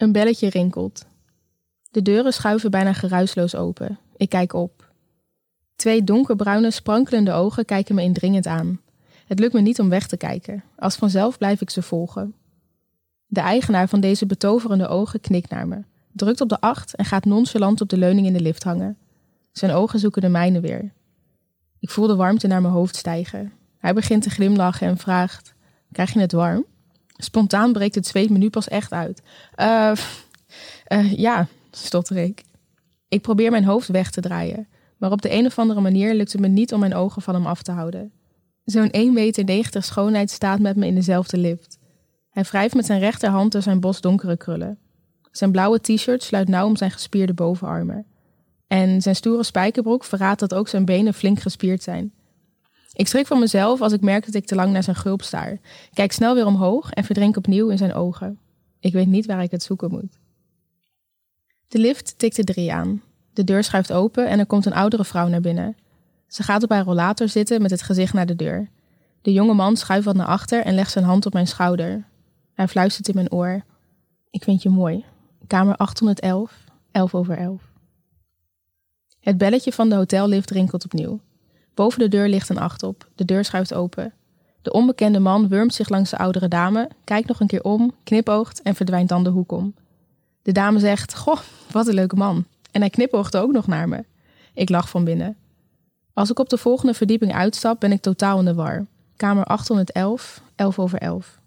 Een belletje rinkelt. De deuren schuiven bijna geruisloos open. Ik kijk op. Twee donkerbruine, sprankelende ogen kijken me indringend aan. Het lukt me niet om weg te kijken. Als vanzelf blijf ik ze volgen. De eigenaar van deze betoverende ogen knikt naar me, drukt op de acht en gaat nonchalant op de leuning in de lift hangen. Zijn ogen zoeken de mijne weer. Ik voel de warmte naar mijn hoofd stijgen. Hij begint te glimlachen en vraagt: Krijg je het warm? Spontaan breekt het zweet me nu pas echt uit. Eh, uh, ja, stotter ik. Ik probeer mijn hoofd weg te draaien, maar op de een of andere manier lukt het me niet om mijn ogen van hem af te houden. Zo'n 1,90 meter schoonheid staat met me in dezelfde lift. Hij wrijft met zijn rechterhand door zijn bos donkere krullen. Zijn blauwe t-shirt sluit nauw om zijn gespierde bovenarmen. En zijn stoere spijkerbroek verraadt dat ook zijn benen flink gespierd zijn. Ik schrik van mezelf als ik merk dat ik te lang naar zijn gulp staar. Kijk snel weer omhoog en verdrink opnieuw in zijn ogen. Ik weet niet waar ik het zoeken moet. De lift tikt de drie aan. De deur schuift open en er komt een oudere vrouw naar binnen. Ze gaat op haar rollator zitten met het gezicht naar de deur. De jonge man schuift wat naar achter en legt zijn hand op mijn schouder. Hij fluistert in mijn oor. Ik vind je mooi. Kamer 811, 11 over 11. Het belletje van de hotellift rinkelt opnieuw. Boven de deur ligt een acht op. De deur schuift open. De onbekende man wurmt zich langs de oudere dame, kijkt nog een keer om, knipoogt en verdwijnt dan de hoek om. De dame zegt: Goh, wat een leuke man. En hij knipoogt ook nog naar me. Ik lach van binnen. Als ik op de volgende verdieping uitstap, ben ik totaal in de war. Kamer 811, 11 over 11.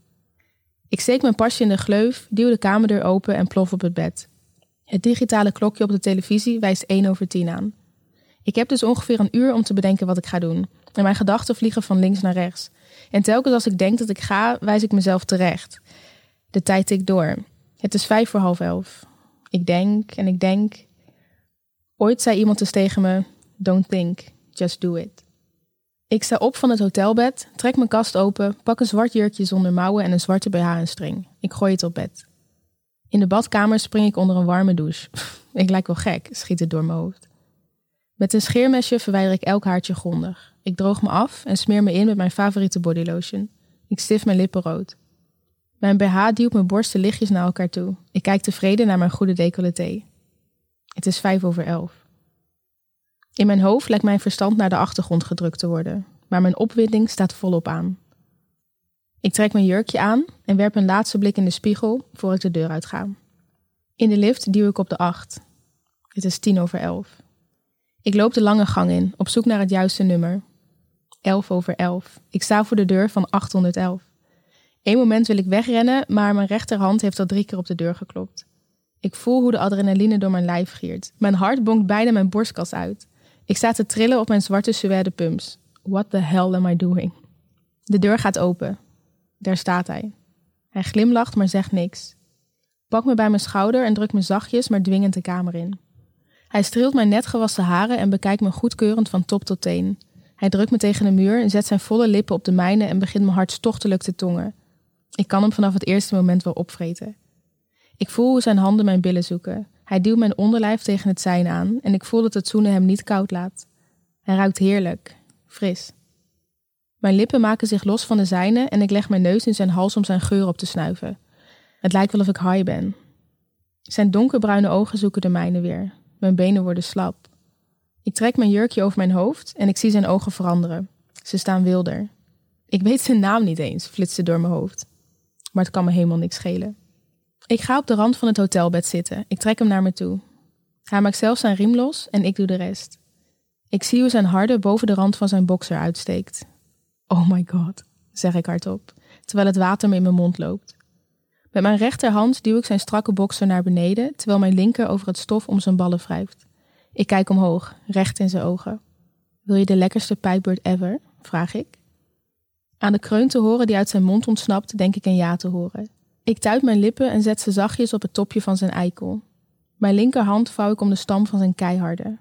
Ik steek mijn pasje in de gleuf, duw de kamerdeur open en plof op het bed. Het digitale klokje op de televisie wijst 1 over 10 aan. Ik heb dus ongeveer een uur om te bedenken wat ik ga doen. En mijn gedachten vliegen van links naar rechts. En telkens als ik denk dat ik ga, wijs ik mezelf terecht. De tijd tikt door. Het is vijf voor half elf. Ik denk en ik denk. Ooit zei iemand eens tegen me: Don't think, just do it. Ik sta op van het hotelbed, trek mijn kast open, pak een zwart jurkje zonder mouwen en een zwarte BH en string. Ik gooi het op bed. In de badkamer spring ik onder een warme douche. ik lijk wel gek, schiet het door mijn hoofd. Met een scheermesje verwijder ik elk haartje grondig. Ik droog me af en smeer me in met mijn favoriete bodylotion. Ik stif mijn lippen rood. Mijn BH duwt mijn borsten lichtjes naar elkaar toe. Ik kijk tevreden naar mijn goede decolleté. Het is vijf over elf. In mijn hoofd lijkt mijn verstand naar de achtergrond gedrukt te worden, maar mijn opwinding staat volop aan. Ik trek mijn jurkje aan en werp een laatste blik in de spiegel voor ik de deur uitga. In de lift duw ik op de acht. Het is tien over elf. Ik loop de lange gang in, op zoek naar het juiste nummer. Elf over elf. Ik sta voor de deur van 811. Eén moment wil ik wegrennen, maar mijn rechterhand heeft al drie keer op de deur geklopt. Ik voel hoe de adrenaline door mijn lijf giert. Mijn hart bonkt bijna mijn borstkas uit. Ik sta te trillen op mijn zwarte suède pumps. What the hell am I doing? De deur gaat open. Daar staat hij. Hij glimlacht, maar zegt niks. Pak me bij mijn schouder en drukt me zachtjes, maar dwingend de kamer in. Hij streelt mijn net gewassen haren en bekijkt me goedkeurend van top tot teen. Hij drukt me tegen de muur en zet zijn volle lippen op de mijne en begint me hartstochtelijk te tongen. Ik kan hem vanaf het eerste moment wel opvreten. Ik voel hoe zijn handen mijn billen zoeken. Hij duwt mijn onderlijf tegen het zijn aan en ik voel dat het zoenen hem niet koud laat. Hij ruikt heerlijk, fris. Mijn lippen maken zich los van de zijne en ik leg mijn neus in zijn hals om zijn geur op te snuiven. Het lijkt wel of ik high ben. Zijn donkerbruine ogen zoeken de mijne weer. Mijn benen worden slap. Ik trek mijn jurkje over mijn hoofd en ik zie zijn ogen veranderen. Ze staan wilder. Ik weet zijn naam niet eens, flitste door mijn hoofd. Maar het kan me helemaal niks schelen. Ik ga op de rand van het hotelbed zitten. Ik trek hem naar me toe. Hij maakt zelf zijn riem los en ik doe de rest. Ik zie hoe zijn harde boven de rand van zijn boxer uitsteekt. Oh my god, zeg ik hardop, terwijl het water me in mijn mond loopt. Met mijn rechterhand duw ik zijn strakke bokser naar beneden, terwijl mijn linker over het stof om zijn ballen wrijft. Ik kijk omhoog, recht in zijn ogen. Wil je de lekkerste pijpbeurt ever? vraag ik. Aan de kreun te horen die uit zijn mond ontsnapt, denk ik een ja te horen. Ik tuit mijn lippen en zet ze zachtjes op het topje van zijn eikel. Mijn linkerhand vouw ik om de stam van zijn keiharde.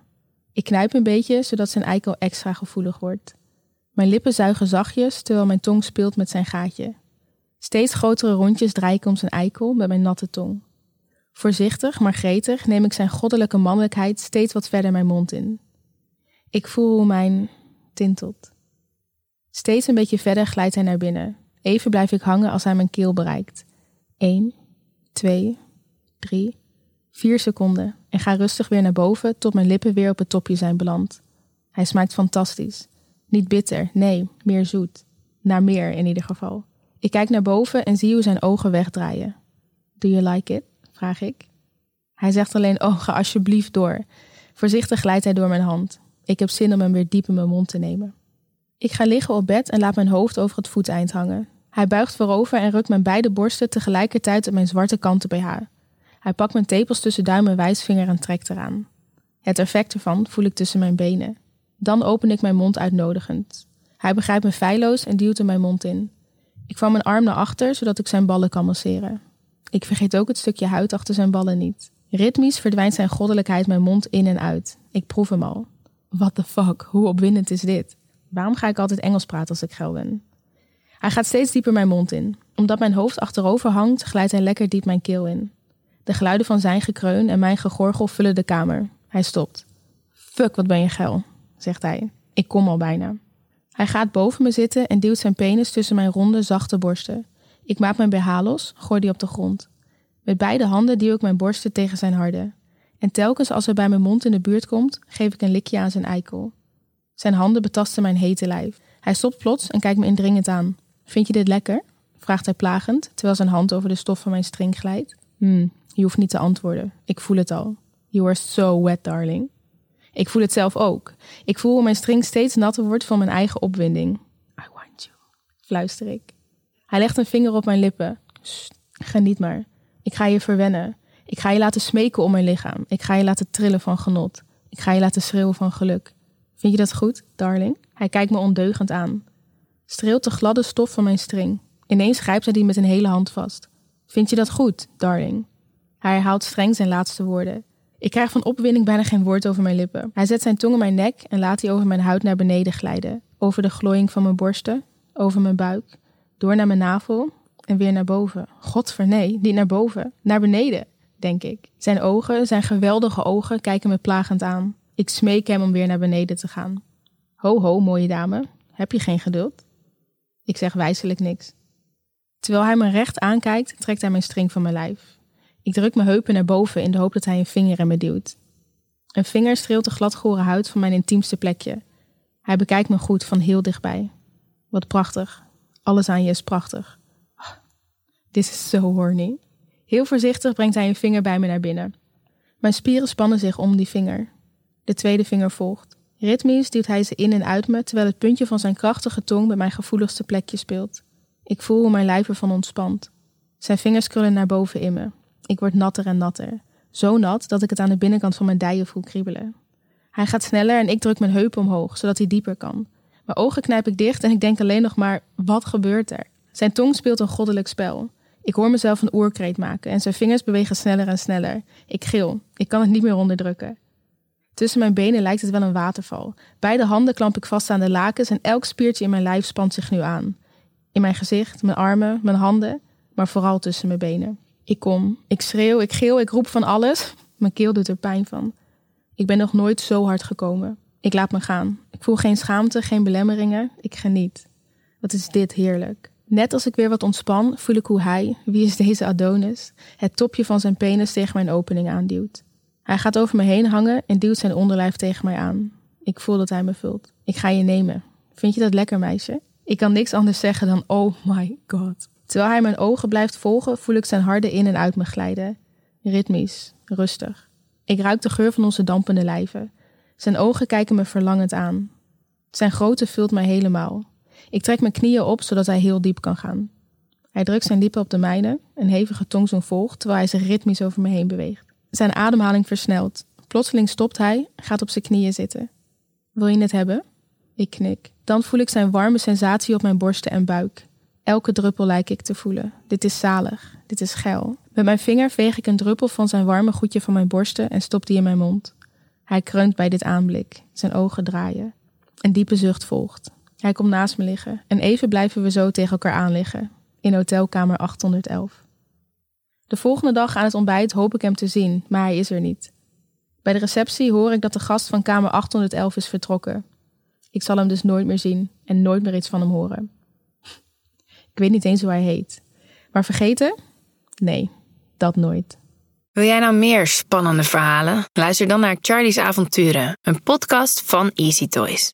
Ik knijp een beetje, zodat zijn eikel extra gevoelig wordt. Mijn lippen zuigen zachtjes, terwijl mijn tong speelt met zijn gaatje. Steeds grotere rondjes draai ik om zijn eikel met mijn natte tong. Voorzichtig, maar gretig neem ik zijn goddelijke mannelijkheid steeds wat verder mijn mond in. Ik voel hoe mijn tintelt. Steeds een beetje verder glijdt hij naar binnen. Even blijf ik hangen als hij mijn keel bereikt. 1, 2, drie, vier seconden en ga rustig weer naar boven tot mijn lippen weer op het topje zijn beland. Hij smaakt fantastisch. Niet bitter, nee, meer zoet. Naar meer in ieder geval. Ik kijk naar boven en zie hoe zijn ogen wegdraaien. Do you like it? vraag ik. Hij zegt alleen: Oh, ga alsjeblieft door. Voorzichtig glijdt hij door mijn hand. Ik heb zin om hem weer diep in mijn mond te nemen. Ik ga liggen op bed en laat mijn hoofd over het voeteind hangen. Hij buigt voorover en rukt mijn beide borsten tegelijkertijd op mijn zwarte kanten BH. Hij pakt mijn tepels tussen duim en wijsvinger en trekt eraan. Het effect ervan voel ik tussen mijn benen. Dan open ik mijn mond uitnodigend. Hij begrijpt me feilloos en duwt er mijn mond in. Ik vouw mijn arm naar achter, zodat ik zijn ballen kan masseren. Ik vergeet ook het stukje huid achter zijn ballen niet. Ritmisch verdwijnt zijn goddelijkheid mijn mond in en uit. Ik proef hem al. What the fuck, hoe opwindend is dit? Waarom ga ik altijd Engels praten als ik geil ben? Hij gaat steeds dieper mijn mond in. Omdat mijn hoofd achterover hangt, glijdt hij lekker diep mijn keel in. De geluiden van zijn gekreun en mijn gegorgel vullen de kamer. Hij stopt. Fuck, wat ben je geil, zegt hij. Ik kom al bijna. Hij gaat boven me zitten en duwt zijn penis tussen mijn ronde, zachte borsten. Ik maak mijn BH los, gooi die op de grond. Met beide handen duw ik mijn borsten tegen zijn harde. En telkens als hij bij mijn mond in de buurt komt, geef ik een likje aan zijn eikel. Zijn handen betasten mijn hete lijf. Hij stopt plots en kijkt me indringend aan. Vind je dit lekker? vraagt hij plagend, terwijl zijn hand over de stof van mijn string glijdt. Hmm, je hoeft niet te antwoorden. Ik voel het al. You are so wet, darling. Ik voel het zelf ook. Ik voel hoe mijn string steeds natter wordt van mijn eigen opwinding. I want you, fluister ik. Hij legt een vinger op mijn lippen. Sst, geniet maar. Ik ga je verwennen. Ik ga je laten smeken om mijn lichaam. Ik ga je laten trillen van genot. Ik ga je laten schreeuwen van geluk. Vind je dat goed, darling? Hij kijkt me ondeugend aan. Streelt de gladde stof van mijn string. Ineens grijpt hij die met een hele hand vast. Vind je dat goed, darling? Hij herhaalt streng zijn laatste woorden. Ik krijg van opwinding bijna geen woord over mijn lippen. Hij zet zijn tong in mijn nek en laat die over mijn huid naar beneden glijden. Over de glooiing van mijn borsten, over mijn buik, door naar mijn navel en weer naar boven. Godver nee, niet naar boven, naar beneden, denk ik. Zijn ogen, zijn geweldige ogen, kijken me plagend aan. Ik smeek hem om weer naar beneden te gaan. Ho ho, mooie dame, heb je geen geduld? Ik zeg wijselijk niks. Terwijl hij me recht aankijkt, trekt hij mijn string van mijn lijf. Ik druk mijn heupen naar boven in de hoop dat hij een vinger in me duwt. Een vinger streelt de gladgore huid van mijn intiemste plekje. Hij bekijkt me goed van heel dichtbij. Wat prachtig. Alles aan je is prachtig. Dit is zo horny. Heel voorzichtig brengt hij een vinger bij me naar binnen. Mijn spieren spannen zich om die vinger. De tweede vinger volgt. Ritmisch duwt hij ze in en uit me, terwijl het puntje van zijn krachtige tong bij mijn gevoeligste plekje speelt. Ik voel hoe mijn lijf ervan ontspant. Zijn vingers krullen naar boven in me. Ik word natter en natter. Zo nat dat ik het aan de binnenkant van mijn dijen voel kriebelen. Hij gaat sneller en ik druk mijn heup omhoog, zodat hij dieper kan. Mijn ogen knijp ik dicht en ik denk alleen nog maar, wat gebeurt er? Zijn tong speelt een goddelijk spel. Ik hoor mezelf een oerkreet maken en zijn vingers bewegen sneller en sneller. Ik gil. Ik kan het niet meer onderdrukken. Tussen mijn benen lijkt het wel een waterval. Beide handen klamp ik vast aan de lakens en elk spiertje in mijn lijf spant zich nu aan. In mijn gezicht, mijn armen, mijn handen, maar vooral tussen mijn benen. Ik kom, ik schreeuw, ik geel, ik roep van alles. Mijn keel doet er pijn van. Ik ben nog nooit zo hard gekomen. Ik laat me gaan. Ik voel geen schaamte, geen belemmeringen. Ik geniet. Wat is dit heerlijk. Net als ik weer wat ontspan, voel ik hoe hij, wie is deze Adonis, het topje van zijn penis tegen mijn opening aanduwt. Hij gaat over me heen hangen en duwt zijn onderlijf tegen mij aan. Ik voel dat hij me vult. Ik ga je nemen. Vind je dat lekker, meisje? Ik kan niks anders zeggen dan oh my god. Terwijl hij mijn ogen blijft volgen, voel ik zijn harde in en uit me glijden. Ritmisch, rustig. Ik ruik de geur van onze dampende lijven. Zijn ogen kijken me verlangend aan. Zijn grootte vult mij helemaal. Ik trek mijn knieën op zodat hij heel diep kan gaan. Hij drukt zijn lippen op de mijne, een hevige tongzoen volgt terwijl hij zich ritmisch over me heen beweegt. Zijn ademhaling versnelt. Plotseling stopt hij, gaat op zijn knieën zitten. Wil je het hebben? Ik knik. Dan voel ik zijn warme sensatie op mijn borsten en buik. Elke druppel lijk ik te voelen. Dit is zalig. Dit is geil. Met mijn vinger veeg ik een druppel van zijn warme goedje van mijn borsten en stop die in mijn mond. Hij kreunt bij dit aanblik. Zijn ogen draaien. Een diepe zucht volgt. Hij komt naast me liggen en even blijven we zo tegen elkaar aan liggen. In hotelkamer 811. De volgende dag aan het ontbijt hoop ik hem te zien, maar hij is er niet. Bij de receptie hoor ik dat de gast van kamer 811 is vertrokken. Ik zal hem dus nooit meer zien en nooit meer iets van hem horen. Ik weet niet eens hoe hij heet. Maar vergeten? Nee, dat nooit. Wil jij nou meer spannende verhalen? Luister dan naar Charlie's Avonturen, een podcast van Easy Toys.